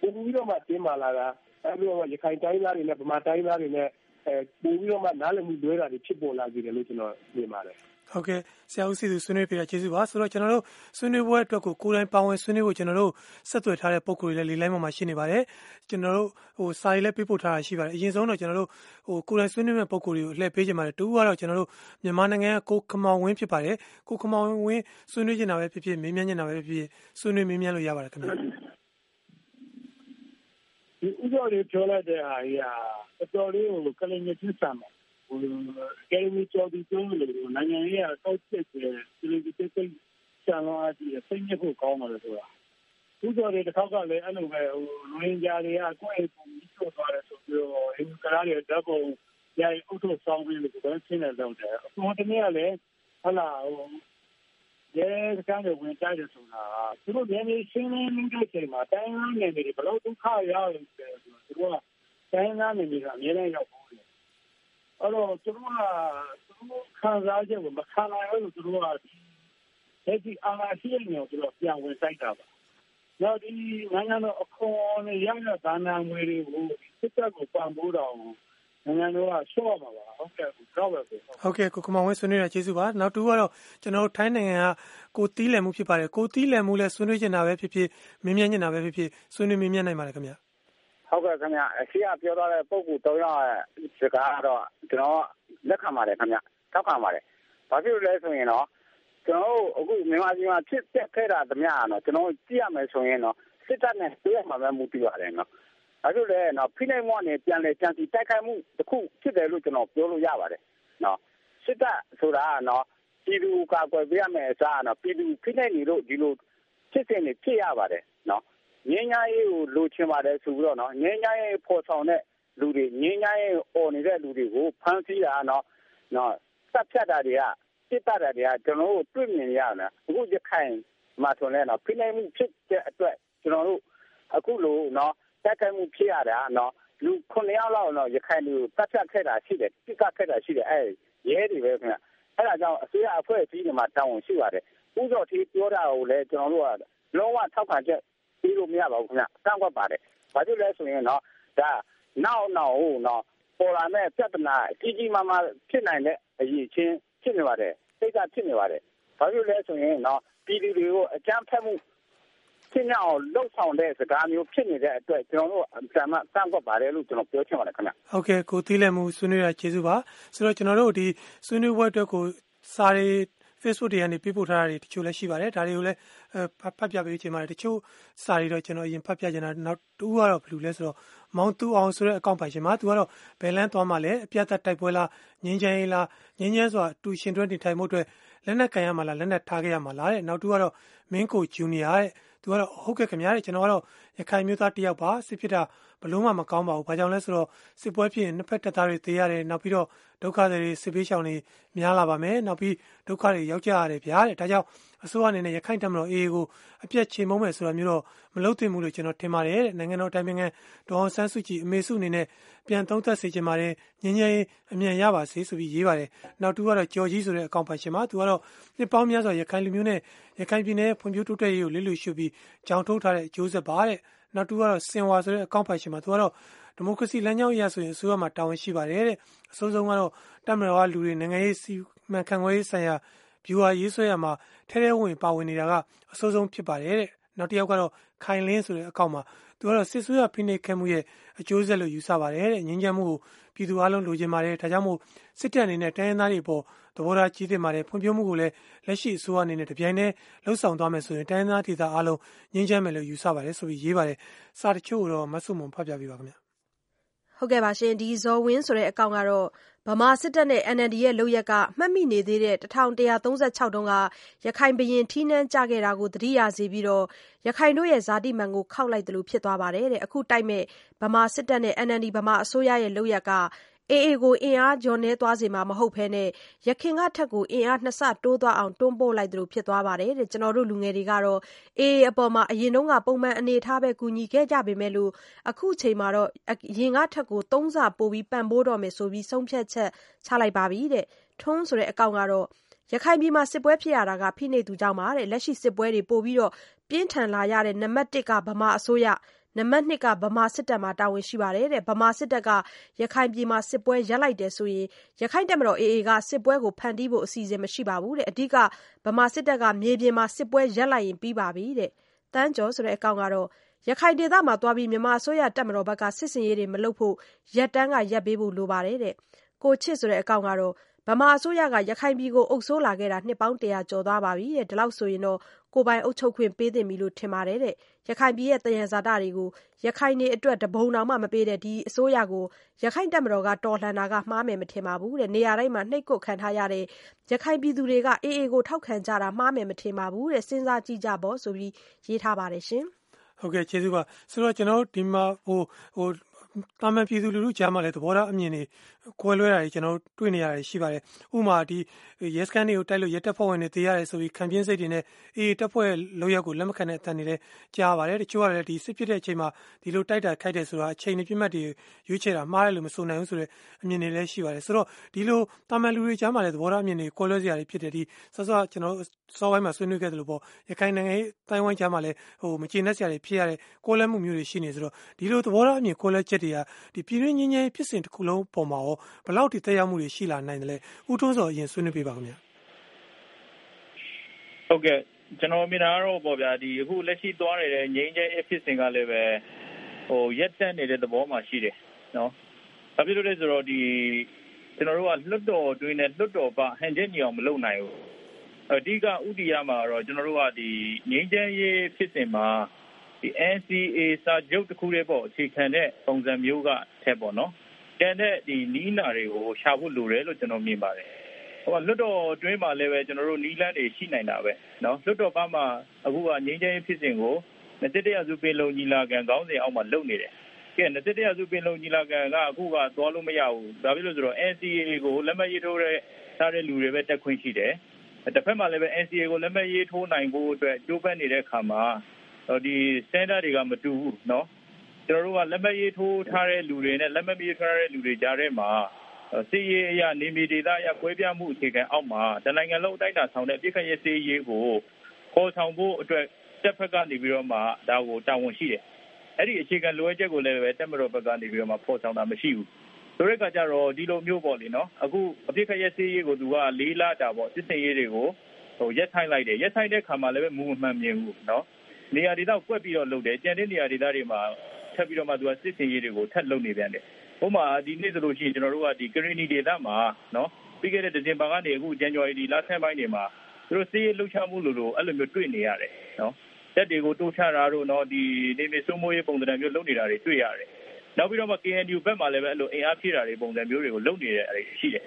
ပိုပြီးတော့မှတင်းမာလာတာအဲဒီတော့ရခိုင်တိုင်းသားတွေနဲ့ဗမာတိုင်းသားတွေနဲ့အဲပိုပြီးတော့မှနားလည်မှုလွဲတာတွေဖြစ်ပေါ်လာကြတယ်လို့ကျွန်တော်မြင်ပါတယ် ဟုတ်ကဲ့ဆရာဦးစီသူဆွေးနွေးပြတာကျေးဇူးပါဆိုတော့ကျွန်တော်တို့ဆွေးနွေးပွဲအတွက်ကိုကိုယ်တိုင်ပါဝင်ဆွေးနွေးဖို့ကျွန်တော်တို့ဆက်သွယ်ထားတဲ့ပုံကိုယ်တွေလည်းလေလိုင်းပေါ်မှာရှိနေပါတယ်ကျွန်တော်တို့ဟိုစာရေးလည်းပေးပို့ထားတာရှိပါတယ်အရင်ဆုံးတော့ကျွန်တော်တို့ဟိုကိုယ်တိုင်ဆွေးနွေးမဲ့ပုံကိုယ်တွေကိုလှည့်ပေးကြပါတယ်တူကတော့ကျွန်တော်တို့မြန်မာနိုင်ငံကကိုခမောင်ဝင်းဖြစ်ပါတယ်ကိုခမောင်ဝင်းဆွေးနွေးနေတာပဲဖြစ်ဖြစ်မေးမြန်းနေတာပဲဖြစ်ဖြစ်ဆွေးနွေးမေးမြန်းလို့ရပါတယ်ခင်ဗျာဒီဥပဒေပြောလိုက်တဲ့ဟာကြီးကတော်တော်လေးကိုကလင်ညစ်ဆံမှာ ဟိုကယ်မီကျော်ဒီကျုံးလို့နိုင်ငံရေးအကောက်ချက်တယ်ဒီလိုဒီစိတ်ဆံလာပြီးစိတ်ညစ်ဖို့ကောင်းတယ်ဆိုတာဥပဒေတစ်ခေါက်ကလည်းအဲ့လိုပဲဟိုလူရင်းကြားတွေကကိုယ့်အကူကြီးဆိုသွားတယ်ဆိုပြီးတော့အင်္ဂလာရဲ့ဓာတ်ပုံရိုက်အုပ်ထုဆောင်ပြီးလို့ပဲရှင်းနေတော့တယ်အပေါ်တနေ့ကလည်းဟလာဟိုရဲစကန်တွေဝင်တိုက်တယ်ဆိုတာသူတို့လည်းရှင်းလင်းနေတဲ့ချိန်မှာတိုင်းရင်းနယ်တွေဘလို့ဒုက္ခရောက်နေတယ်ဆိုတော့သူတို့ကတိုင်းရင်းနယ်တွေကအများကြီးရောက်ဘူး အဲ့တော့သူတို့ကသူတို့ခံစားချက်ကိုမခံနိုင်ဘူးသူတို့ကဒီအာဏာရှိနေတယ်သူတို့ပြန်ဝင်တိုက်တာပါနောက်ဒီနိုင်ငံတော်အခွန်နဲ့ရရဒါနာငွေတွေကိုစစ်တပ်ကိုပံ့ပိုးတော့နိုင်ငံတော်ကရှော့မှာပါဟုတ်ကဲ့တော့ပဲဟုတ်ကဲ့ကိုကမောင်ဝင်းဆွေးနွေးတာကျေးဇူးပါနောက်တူကတော့ကျွန်တော်တို့ထိုင်းနိုင်ငံကကိုတီးလည်မှုဖြစ်ပါတယ်ကိုတီးလည်မှုလဲဆွေးနွေးနေတာပဲဖြစ်ဖြစ်မင်းမြန်းနေတာပဲဖြစ်ဖြစ်ဆွေးနွေးမင်းမြန်းနိုင်ပါတယ်ခင်ဗျ ဟုတ်ကဲ့ခင်ဗျအရှိအပြောထားတဲ့ပုံကူ၃ယောက်ရဲ့စကားကတော့ကျွန်တော်လက်ခံပါတယ်ခင်ဗျထောက်ခံပါတယ်ဘာဖြစ်လို့လဲဆိုရင်တော့ကျွန်တော်တို့အခုမြန်မာပြည်မှာဖြစ်ပျက်ခဲ့တာသမျှကတော့ကျွန်တော်ကြည့်ရမယ်ဆိုရင်တော့စစ်တပ်နဲ့တွေ့ရမှာပဲမူတည်ပါတယ်နော်။အဲဒါလည်းနော်ဖိနှိပ်မှုကနေပြန်လဲကြံစီတိုက်ခိုက်မှုတစ်ခုဖြစ်တယ်လို့ကျွန်တော်ပြောလို့ရပါတယ်။နော်စစ်တပ်ဆိုတာကနော်ပြည်သူကာကွယ်ပေးရမယ်အစားနော်ပြည်သူဖိနှိပ်နေလို့ဒီလိုဖြစ်စဉ်တွေဖြစ်ရပါတယ် နော်။ငင်းညာရေးကိုလိုချင်ပါတယ်ဆိုပြီးတော့နော်ငင်းညာရေးပေါ်ဆောင်တဲ့လူတွေငင်းညာရေးអော်နေတဲ့လူတွေကိုဖမ်းဆီးတာနော်နော်စက်ဖြတ်တာတွေကစစ်တပ်တွေကကျွန်တော်တို့တွေ့မြင်ရတာအခုရခိုင်မှာဆိုလဲနော်ဖိနှိပ်မှုဖြစ်တဲ့အတွက်ကျွန်တော်တို့အခုလိုနော်တက်ခိုက်မှုဖြစ်ရတာနော်လူ9ယောက်လောက်တော့ရခိုင်လူတက်ဖြတ်ခဲ့တာရှိတယ်ပြစ်ကခဲ့တာရှိတယ်အဲရဲတွေပဲခင်ဗျအဲ့ဒါကြောင့်အစိုးရအဖွဲ့အစည်းတွေမှာတောင်းဝန်ရှိပါတယ်ဥစော်တီပြောတာကိုလည်းကျွန်တော်တို့ကလုံးဝထောက်ခံချက် ပြီးလို့မရပါဘူးခင်ဗျကန့်ကွက်ပါတယ်ဘာဖြစ်လဲဆိုရင်တော့ဒါနောက်နောက်ဟုတ်နော်ပေါ်လာမယ့်ပြဿနာကြီးကြီးမားမားဖြစ်နိုင်တဲ့အရေးချင်းဖြစ်နေပါတယ်စိတ်ကဖြစ်နေပါတယ်ဘာလို့လဲဆိုရင်တော့ပြည်သူတွေကိုအကြမ်းဖက်မှုဖြစ်နေအောင်လှုပ်ဆောင်တဲ့စကားမျိုးဖြစ်နေတဲ့အတွက်ကျွန်တော်တို့အမှန်မှစမ်းကွက်ပါတယ်လို့ကျွန်တော်ပြောချင်ပါတယ်ခင်ဗျဟုတ်ကဲ့ကိုသီးလက်မှုဆွေးနွေးရကျေးဇူးပါဆိုတော့ကျွန်တော်တို့ဒီဆွေးနွေးပွဲအတွက်ကိုစာရီ Facebook တွေကနေပြပို့ထားတာတွေတချို့လည်းရှိပါတယ်ဒါတွေကိုလည်းဖတ်ပြပေးချင်ပါတယ်တချို့စာတွေတော့ကျွန်တော်အရင်ဖတ်ပြချင်တာနောက်တူကတော့ဘယ်လိုလဲဆိုတော့မောင်တူအောင်ဆိုတဲ့အကောင့်ပိုင်ရှင်မှာသူကတော့ဘယ်လန်းသွားမှလဲအပြတ်သက်တိုက်ပွဲလားငင်းချမ်းရေးလားငင်းချမ်းဆိုတာတူရှင်တွဲနေထိုင်မှုအတွက်လက်နက်ကန်ရမှာလားလက်နက်ထားခဲ့ရမှာလားတဲ့နောက်တူကတော့မင်းကိုဂျူနီယာတဲ့သူကတော့ဟုတ်ကဲ့ခင်ဗျာတဲ့ကျွန်တော်ကတော့ရခိုင်မျိုးသားတယောက်ပါစစ်ဖြစ်တာဘလို့မှမကောင်းပါဘူး။ဘာကြောင့်လဲဆိုတော့စစ်ပွဲဖြစ်ရင်နှစ်ဖက်တပ်သားတွေသေရတယ်။နောက်ပြီးတော့ဒုက္ခတွေစစ်ပေးရှောင်တွေများလာပါမယ်။နောက်ပြီးဒုက္ခတွေရောက်ကြရတယ်ဗျာတဲ့။ဒါကြောင့်အစိုးရအနေနဲ့ရခိုင်တပ်မတော် AA ကိုအပြတ်ချေမုံမယ်ဆိုတာမျိုးတော့မလုပ်သင့်ဘူးလို့ကျွန်တော်ထင်ပါတယ်တဲ့။နိုင်ငံတော်တိုင်ပင်ခံဒေါအောင်ဆန်းစုကြည်အမေစုအနေနဲ့ပြန်သုံးသပ်စေချင်ပါတယ်။ငင်းငယ်အမြန်ရပါစေဆိုပြီးရေးပါတယ်။နောက်တူကတော့ကြော်ကြီးဆိုတဲ့အကောင့်ပိုင်ရှင်မှာသူကတော့နှစ်ပေါင်းများစွာရခိုင်လူမျိုးနဲ့ရခိုင်ပြည်နယ်ဖွံ့ဖြိုးတိုးတက်ရေးကိုလစ်လူရှုပြီးကြောင်ထုတ်ထားတဲ့အကျိုးဆက်ပါတဲ့။ နောက်တူကတော့စင်ဝါဆိုတဲ့အကောင့်ဖိုင်ရှင်မှာသူကတော့ဒီမိုကရေစီလမ်းကြောင်းအရဆိုရင်အစိုးရမှာတာဝန်ရှိပါတယ်တဲ့အစိုးဆုံးကတော့တမတော်ကလူတွေနိုင်ငံရေးစီမံခန့်ခွဲရေးဆိုင်ရာ viewer ရေးဆွဲရမှာထဲထဲဝင်ပါဝင်နေတာကအစိုးဆုံးဖြစ်ပါတယ်တဲ့ နောက်တစ်ယောက်ကတော့ခိုင်လင်းဆိုတဲ့အကောင့်မှာသူကတော့စစ်ဆွေးရဖိနှိပ်ခဲ့မှုရဲ့အကျိုးဆက်လို့ယူဆပါတယ်တဲ့ငင်းချမ်းမှုကိုပြည်သူအလုံးလိုချင်ပါတယ်ဒါကြောင့်မို့စစ်တပ်အနေနဲ့တိုင်းရင်းသားတွေပေါ်သဘောထားကြီးသင့်ပါတယ်ဖွံ့ဖြိုးမှုကိုလည်းလက်ရှိအစိုးရအနေနဲ့တပြိုင်တည်းလှုပ်ဆောင်သွားမယ်ဆိုရင်တိုင်းရင်းသားဒေသအလုံးငြင်းချမ်းမယ်လို့ယူဆပါတယ်ဆိုပြီးရေးပါတယ်စာတချို့တော့မဆုမွန်ဖတ်ပြပေးပါခင်ဗျဟုတ်ကဲ့ပါရှင်ဒီ ဇော်ဝင်းဆိုတဲ့အကောင့်ကတော့ ဗမာစစ်တပ်နဲ့ NLD ရဲ့ လုပ်ရက်က မှတ်မိနေသေးတဲ့1136တုန်းက ရခိုင်ဘရင် ထီးနှန်းကြခဲ့တာကို သတိရစေပြီး ရခိုင်တို့ရဲ့ ဇာတိမာန်ကို ခေါက်လိုက်သလို ဖြစ်သွားပါတယ်တဲ့ အခုတိုက်မဲ့ဗမာစစ်တပ်နဲ့ NLD ဗမာအစိုးရရဲ့ လုပ်ရက်က AA ကို အင်အားလျော့နည်းသွားစေမှာ မဟုတ်ဘဲ ယခင်ကထက်ကိုအင်အားနှစ်ဆတိုးသွားအောင် တွန်းပို့လိုက်သလို ဖြစ်သွားပါတယ်တဲ့။ကျနော်တို့ လူငယ်တွေကတော့ AA အပေါ် အရင်က ပုံမှန်အနေအထားပဲ ကူညီခဲ့ကြပေမဲ့ အခုချိန်မှာ အရင်ကထက်ကိုသုံးဆပိုပံ့ပိုးတော့မယ်ဆိုပြီး ဆုံးဖြတ်ချက် ချလိုက်ပါပြီတဲ့။ထွန်းဆိုတဲ့ အကောင့်ကတော့ ရခိုင်ပြည်မှာ စစ်ပွဲဖြစ်ရတာက ဖိနှိပ်သူကြောင့်ပါတဲ့။လက်ရှိစစ်ပွဲတွေ ပိုပြင်းထန်လာရတဲ့ နံပါတ်တစ်ကဗမာအစိုးရ နံပါတ်2ကဗမာစစ်တပ်မှာ တာဝန်ရှိပါတယ်တဲ့ဗမာစစ်တပ်က ရခိုင်ပြည်မှာ စစ်ပွဲရပ်လိုက်တယ်ဆိုရင် ရခိုင်တပ်မတော် AA က စစ်ပွဲကိုဖန်တီးဖို့ အစီအစဉ်မရှိပါဘူးတဲ့အဓိက ဗမာစစ်တပ်က မြေပြင်မှာ စစ်ပွဲရပ်လိုက်ရင် ပြီးပါပြီတဲ့တန်းကျော်ဆိုတဲ့အကောင့်ကတော့ ရခိုင်ဒေသမှာသွားပြီး မြန်မာအစိုးရတပ်မတော်ဘက်က စစ်စင်ရေးတွေ မလုပ်ဖို့ ရပ်တန်းက ရပ်ပေးဖို့ လိုပါတယ်တဲ့ ကိုချစ်ဆိုတဲ့အကောင့်ကတော့ ဗမာအစိုးရက ရခိုင်ပြည်ကို အုပ်စိုးလာခဲ့တာ နှစ်ပေါင်းတရာကျော်သွားပါပြီတဲ့ ဒီလောက်ဆိုရင်တော့ ကိုယ်ပိုင်အုပ်ချုပ်ခွင့် ပေးသင့်ပြီလို့ ထင်ပါတယ်တဲ့ ရခိုင်ပြည်ရဲ့သယံဇာတတွေကို ရခိုင်တွေအတွက်တပုံတောင်မှ မပေးတဲ့ ဒီအစိုးရကို ရခိုင်တပ်မတော်က တော်လှန်တာက မှားမယ် မထင်ပါဘူးတဲ့ နေရာတိုင်းမှာ နှိပ်ကွပ်ခံထားရတဲ့ ရခိုင်ပြည်သူတွေကအေးအေးကို ထောက်ခံကြတာ မှားမယ် မထင်ပါဘူးတဲ့ စဉ်းစားကြည့်ကြပေါ့ ဆိုပြီး ရေးထားပါတယ်ရှင်ဟုတ်ကဲ့ ကျေးဇူးပါ ဆိုတော့ ကျွန်တော်ဒီမှာ ဟိုဟိုတာမန်ပြည်သူလူထုကြားမှာလည်းသဘောထားအမြင်တွေကွဲလွဲတာတွေကျွန်တော်တို့တွေ့နေရတယ်ရှိပါတယ်။ဥပမာဒီရဲစခန်းတွေကိုတိုက်လို့ရဲတပ်ဖွဲ့ဝင်တွေတေးရတယ်ဆိုပြီးခံပြင်းစိတ်တွေနဲ့အေးတပ်ဖွဲ့လောက်ရက်ကိုလက်မခံတဲ့အတန်တွေလည်းကြားပါတယ်။တချို့ကလည်းဒီစစ်ဖြစ်တဲ့အချိန်မှာဒီလိုတိုက်တာခိုက်တယ်ဆိုတာအချိန်နဲ့ပြတ်မှတ်တွေရွေးချယ်တာမှားတယ်လို့မဆိုနိုင်ဘူးဆိုတဲ့အမြင်တွေလည်းရှိပါတယ်။ဆိုတော့ဒီလိုတာမန်လူတွေကြားမှာလည်းသဘောထားအမြင်တွေကွဲလွဲစရာတွေဖြစ်တယ်ဒီဆော့ဆော့ကျွန်တော်စောပိုင်းမှာဆွေးနွေးခဲ့သလိုပေါ့ရခိုင်နိုင်ငံရေးတိုင်ဝမ်ကြားမှာလည်းဟိုမကျေနပ်စရာတွေဖြစ်ရတဲ့ကွဲလွဲမှုမျိုးတွေရှိနေဆိုတော့ဒီလိုသဘောထားအမြင်ကွဲလွဲချက်တွေကဒီပြည်တွင်းငင်းငင်းဖြစ်စဉ်တစ်ခုလုံးပေါ်မှာရောဘလောက်ထိသက်ရောက်မှုတွေရှိလာနိုင်တယ်လဲဦးထွန်းစောအရင်ဆွေးနွေးပေးပါခင်ဗျာဟုတ်ကဲ့ကျွန်တော်မြင်တာကတော့ပေါ့ဗျာဒီအခုလက်ရှိသွားနေတဲ့ငင်းကျဲဖြစ်စဉ်ကလည်းပဲဟိုရက်တက်နေတဲ့သဘောမှရှိတယ်နော်ဘာဖြစ်လို့လဲဆိုတော့ဒီကျွန်တော်တို့ကလွတ်တော်တွင်းနဲ့လွတ်တော်ပဟန်ချက်ညီအောင်မလုပ်နိုင်ဘူးအဓိကဥတီရမှာတော့ကျွန်တော်တို့ကဒီငင်းကျဲရေးဖြစ်စဉ်မှာ ဒီ NCA စာချုပ်တစ်ခုတည်းပေါ့အခြေခံတဲ့ပုံစံမျိုးကထက်ပေါ့နော်ကျန်တဲ့ဒီနီးနာတွေကိုရှာဖို့လိုတယ်လို့ကျွန်တော်မြင်ပါတယ်ဟိုလွတ်တော်တွင်းမှာလည်းပဲကျွန်တော်တို့နီးလန်းတွေရှိနိုင်တာပဲเนาะလွတ်တော်ဘာမှအခုကငင်းချင်းဖြစ်စဉ်ကို21ရာစုပင်လုံညီလာခံခေါင်းစဉ်အောက်မှာလုပ်နေတယ်ကဲ21ရာစုပင်လုံညီလာခံကအခုကသွားလို့မရဘူးဒါဖြစ်လို့ဆိုတော့ NCA ကိုလက်မှတ်ရေးထိုးတဲ့ထားတဲ့လူတွေပဲတက်ခွင့်ရှိတယ်တစ်ဖက်မှာလည်းပဲ NCA ကိုလက်မှတ်ရေးထိုးနိုင်ဖို့အတွက်ကြိုးပမ်းနေတဲ့အခါမှာ ဒီ standard တွေကမတူဘူးเนาะကျွန်တော်တို့ကလက်မှတ်ရေးထိုးထားတဲ့လူတွေနဲ့လက်မှတ်ရေးထားတဲ့လူတွေကြားထဲမှာစီရေးအရာနေမီဒေသအရကွဲပြားမှုအခြေခံအောက်မှာတနိုင်ငံလုံးအတိုင်းအတာဆောင်တဲ့ပြည်ခရဲစီရေးကိုခေါ်ဆောင်ဖို့အတွက်တက်ဖက်ကနေပြီးတော့မှဒါကိုတာဝန်ရှိတယ်။အဲ့ဒီအခြေခံလိုအပ်ချက်ကိုလည်းပဲတက်မတော်ဘက်ကနေပြီးတော့မှဖော်ဆောင်တာမရှိဘူး။ ဆိုတဲ့အခါကျတော့ဒီလိုမျိုးပေါ့လေနော်အခုအပြစ်ခရက်စေးရေးကိုသူကလေးလာတာပေါ့စစ်စင်ရေးတွေကိုဟိုရက်ဆိုင်လိုက်တယ်ရက်ဆိုင်တဲ့ခါမှာလည်းပဲမူမမှန်မြင်ဘူးနော် နေရာဒေသကွက်ပြီးတော့လုပ်တယ်ကြံတဲ့နေရာဒေသတွေမှာထပ်ပြီးတော့မှသူကစစ်စင်ရေးတွေကိုထပ်လုပ်နေပြန်တယ်ဟိုမှာဒီနေ့ဆိုလို့ရှိရင်ကျွန်တော်တို့ကဒီကရီနီဒေသမှာနော်ပြီးခဲ့တဲ့ဒီဇင်ဘာကနေအခုဇန်နဝါရီဒီလဆန်းပိုင်းတွေမှာသူတို့စေးလှုပ်ရှားမှုလို့လို့အဲ့လိုမျိုးတွေ့နေရတယ်နော်တက်တွေကိုတိုးချတာတို့နော်ဒီနေမစိုးမိုးရေးပုံစံမျိုးလုပ်နေတာတွေတွေ့ရတယ်နောက်ပြီးတော့မှ KNU ဘက်မှာလည်းပဲအဲ့လိုအင်အားဖြည့်တာတွေပုံစံမျိုးတွေကိုလုပ်နေတဲ့အရာရှိတယ်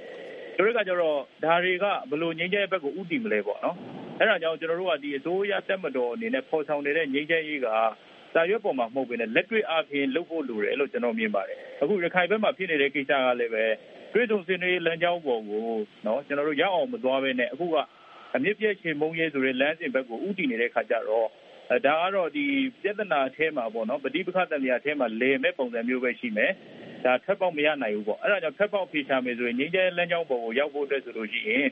တို့ကကြတော့ဒါတွေကဘလို့ငြိမ်းချမ်းရေးဘက်ကိုဥတည်မလဲပေါ့နော် အဲ့ဒါကြောင့်ကျွန်တော်တို့ကဒီအစိုးရတက်မတော်အနေနဲ့ပေါ်ဆောင်နေတဲ့ငြိမ်းချမ်းရေးကစာရွက်ပေါ်မှာမဟုတ်ဘဲနဲ့လက်တွေ့အားဖြင့်လုပ်ဖို့လိုတယ်လို့ကျွန်တော်မြင်ပါတယ်အခုရခိုင်ဘက်မှာဖြစ်နေတဲ့ကိစ္စကလည်းပဲတွေ့ဆုံစင်တွေလမ်းကြောင်းပေါ်ကိုနော်ကျွန်တော်တို့ရောက်အောင်မသွားဘဲနဲ့အခုကအမြင့်ပြည့်ချေမုံရဲဆိုတဲ့လမ်းစဉ်ဘက်ကိုဥတည်နေတဲ့ခါကျတော့ဒါကတော့ဒီပြဿနာအထဲမှာပေါ့နော်ပဋိပက္ခတံမြာအထဲမှာလဲမဲ့ပုံစံမျိုးပဲရှိမယ်ဒါထပ်ပေါက်မရနိုင်ဘူးပေါ့အဲ့ဒါကြောင့်ထပ်ပေါက်ဖြေချမယ်ဆိုရင်ငင်းကျဲလမ်းကြောင်းပေါ်ကိုရောက်ဖို့အတွက်ဆိုလို့ရှိရင်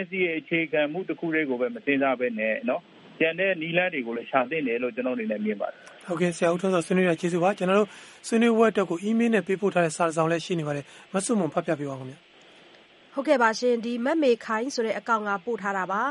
NCA အခြေခံမှုတစ်ခုလေးကိုပဲမစင်စားပဲနဲ့နော်ကျန်တဲ့နီလန်းတွေကိုလည်းရှာသင့်တယ်လို့ကျွန်တော်အနေနဲ့မြင်ပါတယ်ဟုတ်ကဲ့ဆရာဦးထွန်းစောဆွေးနွေးရကျေးဇူးပါကျွန်တော်တို့ဆွေးနွေးပွဲအတွက်ကိုအီးမေးလ်နဲ့ပေးပို့ထားတဲ့စာဆောင်လည်းရှိနေပါတယ်မဆုမွန်ဖတ်ပြပေးပါဦးခင်ဗျဟုတ်ကဲ့ပါရှင်ဒီမက်မေခိုင်းဆိုတဲ့အကောင့်ကပို့ထားတာပါ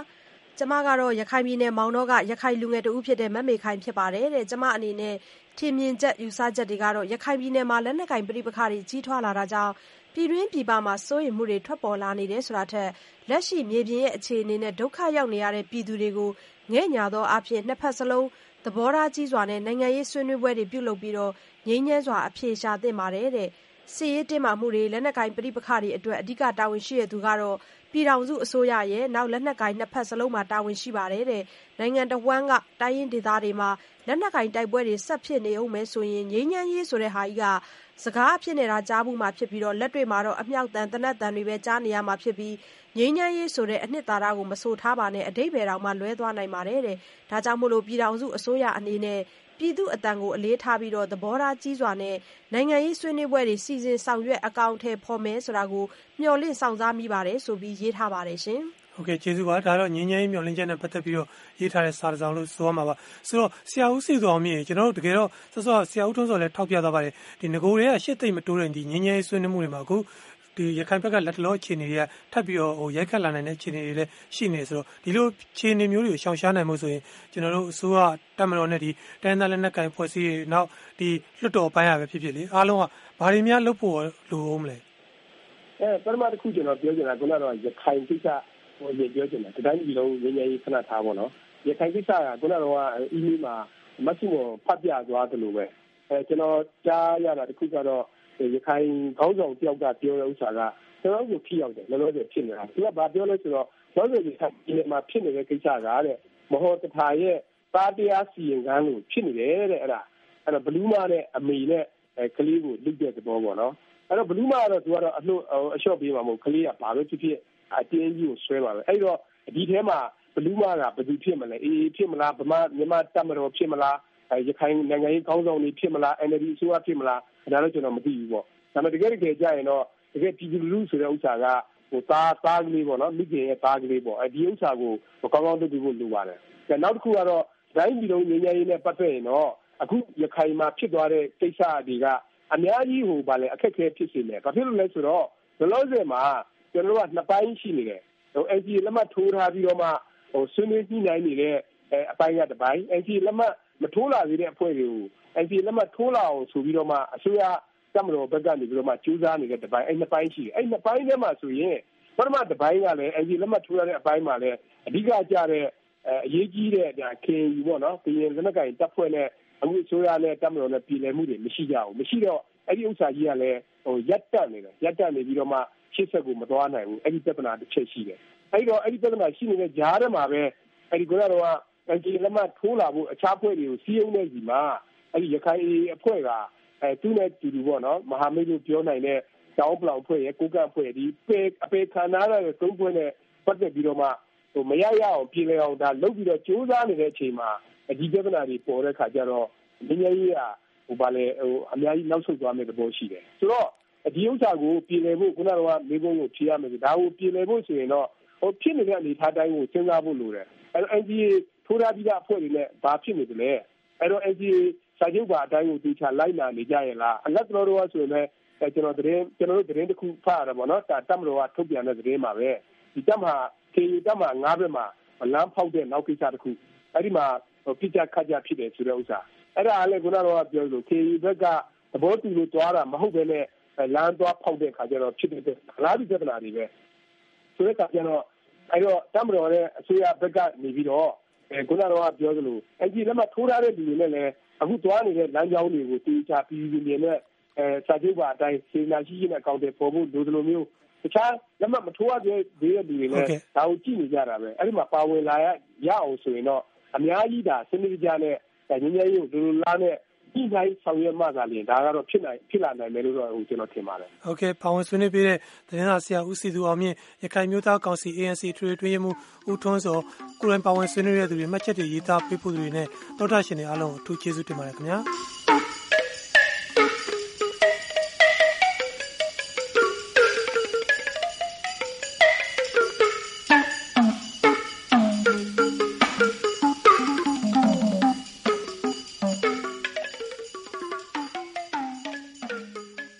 ကျမကတော့ရခိုင်ပြည်နယ်မောင်တောကရခိုင်လူငယ်တဦးဖြစ်တဲ့မမေခိုင်ဖြစ်ပါတယ်တဲ့ကျမအနေနဲ့ထင်မြင်ချက်ယူဆချက်တွေကတော့ရခိုင်ပြည်နယ်မှာလက်နက်ကင်ပြိပခါတွေကြီးထွားလာတာကြောင့် ပြည်တွင်းပြည်ပမှာ စိုးရိမ်မှုတွေ ထွက်ပေါ်လာနေတယ်ဆိုတာထက် လက်ရှိ မြေပြင်ရဲ့အခြေအနေနဲ့ ဒုက္ခရောက်နေရတဲ့ ပြည်သူတွေကို ငဲ့ညာသောအဖြစ်နှစ်ဖက်စလုံး သဘောထားကြီးစွာနဲ့ နိုင်ငံရေးဆွေးနွေးပွဲတွေ ပြုလုပ်ပြီးတော့ငြိမ်းချမ်းစွာ အဖြေရှာသင့်ပါတယ်တဲ့ စစ်ရေးတင်းမာမှုတွေ လက်နက်ကင်ပြိပခါတွေအတွက် အဓိက တာဝန်ရှိတဲ့သူကတော့ ပြည်ထောင်စုအစိုးရရဲ့နောက်လက်နက်ကိုင် နှစ်ဖက်စလုံးမှာ တာဝန်ရှိပါတယ်တဲ့ နိုင်ငံတော်ဝန်ကတိုင်းရင်းဒေသတွေမှာ လက်နက်ကင်တိုက်ပွဲတွေ ဆက်ဖြစ်နေအောင်မယ်ဆိုရင် ငြိမ်းချမ်းရေးဆိုတဲ့ ဟာကြီးကစကားဖြစ်နေတာကြားမှုမှာဖြစ်ပြီးတော့လက်တွေ့မှာတော့ အမြောက်တန်တနက်တန်တွေပဲ ကြားနေရမှာဖြစ်ပြီး ငြိမ်းချမ်းရေးဆိုတဲ့ အနှစ်သာရကို မဆိုထားပါနဲ့အတိတ်ဘယ်တော့မှလွဲသွားနိုင်ပါတယ်တဲ့ ဒါကြောင့်မို့လို့ပြည်ထောင်စုအစိုးရအနေနဲ့ ပြည်သူအတန်ကို အလေးထားပြီးတော့သဘောထားကြီးစွာနဲ့ နိုင်ငံရေးဆွေးနွေးပွဲတွေ စီစဉ်ဆောင်ရွက် အကောင့်ထဲဖော်မယ်ဆိုတာကို မျှော်လင့်ဆောင်စားမိပါတယ်ဆိုပြီး ရေးထားပါတယ်ရှင် ဟုတ်ကဲ့ကျေးဇူးပါဒါတော့ငင်းငင်းမျော်လင့်ချက်နဲ့ပတ်သက်ပြီးတော့ရေးထားတဲ့စာတစ်စောင်လို့ဆိုရမှာပါဆိုတော့ဆရာဦးစီတော်မြင့်ကျွန်တော်တို့တကယ်တော့ဆောစောဆရာဦးထွန်းစောလည်းထောက်ပြသွားပါတယ်ဒီငကိုတွေကရှစ်သိမ့်မတိုးတဲ့ဒီငင်းငင်းဆွေးနွေးမှုတွေမှာအခုဒီရခိုင်ဘက်ကလက်တလောအခြေအနေတွေကထပ်ပြီးတော့ဟိုရိုက်ခတ်လာနိုင်တဲ့အခြေအနေတွေလည်းရှိနေဆိုတော့ဒီလိုအခြေအနေမျိုးတွေကိုရှောင်ရှားနိုင်မှုဆိုရင်ကျွန်တော်တို့အစိုးရတက်မတော်နဲ့ဒီတိုင်းသားလက်နက်ကိုင်ဖွဲ့စည်းရေးနောက်ဒီလွတ်တော်ပိုင်းရပဲဖြစ်ဖြစ်လေအားလုံးကဘာတွေများလုပ်ဖို့လိုအောင်မလဲအဲပထမတစ်ခုကျွန်တော်ပြောချင်တာကတော့ရခိုင်ကိစ္စ ဟိုရေပြောချင်တာဒီတိုင်းပြည်လုံးငြိမ်းချမ်းရေးခဏထားပါတော့ရခိုင်ကိစ္စကခုနကအီးမေးမှာမဆုမဖတ်ပြသွားသလိုပဲအဲကျွန်တော်ကြားရတာတစ်ခုကတော့ရခိုင်ခေါင်းဆောင်တယောက်ကပြောတဲ့ဥစ္စာကကျွန်တော်တို့ဖြစ်ရောက်တယ်လောလောဆယ်ဖြစ်နေတာသူကဘာပြောလဲဆိုတော့လောလောဆယ်ဒီမှာဖြစ်နေတဲ့ကိစ္စကတဲ့မဟောတထာရဲ့သားတရားစီရင်ကန်းလို့ဖြစ်နေတယ်တဲ့အဲ့ဒါအဲ့တော့ဘလူးမနဲ့အမေနဲ့ကလေးကိုလုတဲ့သဘောပေါ့နော်အဲ့တော့ဘလူးမကတော့သူကတော့အလှအလျှော့ပေးမှာမဟုတ်ကလေးကဘာပဲဖြစ်ဖြစ် အတင်းကြီးကိုဆွဲပါပဲအဲ့တော့ဒီထဲမှာဘလူးမကဘယ်သူဖြစ်မလဲအေးဖြစ်မလားဗမာမြန်မာတပ်မတော်ဖြစ်မလားရခိုင်နိုင်ငံရေးကောင်းဆောင်တွေဖြစ်မလား NLD အစိုးရဖြစ်မလားဒါတော့ကျွန်တော်မသိဘူးပေါ့ဒါပေမဲ့တကယ်တကယ်ကြာရင်တော့တကယ်ပြည်သူလူထုဆိုတဲ့ဥစ္စာကဟိုသားသားကလေးပေါ့နော်မိခင်ရဲ့သားကလေးပေါ့အဲဒီဥစ္စာကိုကောင်းကောင်းလုပ်ပြီးဖို့လိုပါတယ်။နောက်တစ်ခုကတော့တိုင်းပြည်လုံးငြိမ်းချမ်းရေးနဲ့ပတ်သက်ရင်တော့အခုရခိုင်မှာဖြစ်သွားတဲ့ကိစ္စတွေကအများကြီးဟိုဗာလေအခက်အခဲဖြစ်စေတယ်။ဘာဖြစ်လို့လဲဆိုတော့ဘလောဆယ်မှာ ကျွန်တော်တို့ကနှစ်ပိုင်းရှိနေတယ်။ဟို NCA လက်မှတ်ထိုးထားပြီးတော့မှဟိုဆွေးနွေးညှိနှိုင်းနေတဲ့အပိုင်းကတစ်ပိုင်း NCA လက်မှတ်မထိုးလာသေးတဲ့အဖွဲ့တွေကို NCA လက်မှတ်ထိုးလာအောင်ဆိုပြီးတော့မှအစိုးရကမ္ဘာတော်ဘက်ကနေပြီးတော့မှကျူးစားနေတဲ့တပိုင်းအဲ့နှစ်ပိုင်းရှိတယ်အဲ့နှစ်ပိုင်းထဲမှာဆိုရင်ပထမတပိုင်းကလည်း NCA လက်မှတ်ထိုးရတဲ့အပိုင်းမှာလည်းအဓိကကြတဲ့အရေးကြီးတဲ့ဒါ KNU ပေါ့နော်ပြည်ရင်လက်နက်ကိုင်တပ်ဖွဲ့နဲ့အခုအစိုးရနဲ့တပ်မတော်နဲ့ပြည်လည်မှုတွေမရှိကြဘူးမရှိတော့အဲ့ဒီဥစ္စာကြီးကလည်းဟိုရက်တက်နေတယ်ရက်တက်နေပြီးတော့မှ ရှေ့ဆက်ကိုမသွားနိုင်ဘူးအဲ့ဒီပြဿနာတစ်ချက်ရှိတယ်အဲ့တော့အဲ့ဒီပြဿနာရှိနေတဲ့ကြားထဲမှာပဲအဲ့ဒီကတော့ NCA လက်မှတ်ထိုးလာဖို့အခြားဖွဲ့တွေကိုစီးရုံးနေစီမှာအဲ့ဒီရခိုင်အဖွဲ့ကအဲသူနဲ့တူတူပေါ့နော်မဟာမိတ်လို့ပြောနိုင်တဲ့တောင်းပလောင်ဖွဲ့ရဲ့ကိုကန့်ဖွဲ့ဒီပေအပေခန္ဓာရတဲ့သုံးဖွဲ့နဲ့ပတ်သက်ပြီးတော့မှဟိုမရရအောင်ပြည်လည်အောင်ဒါလုပ်ပြီးတော့စူးစမ်းနေတဲ့အချိန်မှာဒီပြဿနာတွေပေါ်တဲ့ခါကျတော့ငြိမ်းချမ်းရေးကဟိုဗာလေဟိုအများကြီးနောက်ဆုတ်သွားမယ့်သဘောရှိတယ်ဆိုတော့ ဒီဥစ္စာကိုပြည်လည်ဖို့ခုနကမေးခွန်းကိုဖြေရမယ်ဒါကိုပြည်လည်ဖို့ဆိုရင်တော့ဟိုဖြစ်နေတဲ့အနေထားတိုင်းကိုစဉ်းစားဖို့လိုတယ်အဲ NGA ထိုးထားပြီးသားအဖွဲ့တွေနဲ့ဘာဖြစ်နေတယ်လဲအဲ့တော့ NGA စာချုပ်ပါအတိုင်းကိုသူချလိုက်နာနေကြရဲ့လားအလက်တော်တော်ဆိုရင်လည်းကျွန်တော်သတင်းကျွန်တော်တို့သတင်းတစ်ခုဖတ်ရတာပေါ့နော်ဒါတပ်မတော်ကထုတ်ပြန်တဲ့သတင်းမှာပဲဒီတပ်မှာခေတပ်မှာငါးဘက်မှာလမ်းဖောက်တဲ့နောက်ကိစ္စတစ်ခုအဲ့ဒီမှာပြစ်ကြခတ်ကြဖြစ်တယ်ဆိုတဲ့ဥစ္စာအဲ့ဒါလည်းခုနကတော့ပြောလို့ခေဘက်ကသဘောတူလို့တွားတာမဟုတ်ဘဲနဲ့ လမ်းသွားဖောက်တဲ့ခါကျတော့ဖြစ်တဲ့လားဒီပြဿနာတွေပဲဆိုတဲ့အခါကျတော့အဲ့တော့တမတော်ရဲ့အစိုးရဘက်ကနေပြီးတော့အဲခုနကတော့ပြောသလိုအကြီးလက်မှထိုးထားတဲ့လူတွေနဲ့လည်းအခုသွားနေတဲ့လမ်းကြောင်းတွေကိုတေချာပြီးပြီးမြင်တဲ့အဲစာချုပ်ပါအတိုင်းစေနာရှိရှိနဲ့အကောင့်တွေပေါ်ဖို့လိုသလိုမျိုးတခြားလက်မှမထိုးရသေးတဲ့လူတွေလည်းဒါကိုကြည့်နေကြတာပဲအဲ့ဒီမှာပါဝင်လာရရအောင်ဆိုရင်တော့အများကြီးဒါစနစ်ကြနဲ့ငင်းငယ်ရေးကိုလိုလိုလားနဲ့ ဒီတိုင်းဆောင်ရွက်မှသာလျှင် ဒါကတော့ ဖြစ်နိုင်ဖြစ်လာနိုင်မယ်လို့တော့ ကျွန်တော်ထင်ပါတယ်။ဟုတ်ကဲ့ ပါဝင်ဆွေးနွေးပေးတဲ့ သတင်းစာဆရာ ဦးစီသူအောင်မြင့် ရခိုင်မျိုးသားကောင်စီ ANC ထွေထွေတွင်းမှုဦးထွန်းစောကိုရိုင်းပါဝင် ဆွေးနွေးရတဲ့သူတွေ မှတ်ချက်တွေ ရေးသားပေးဖို့သူတွေနဲ့တောတာရှင်တွေ အားလုံးအထူးကျေးဇူးတင်ပါတယ်ခင်ဗျာ။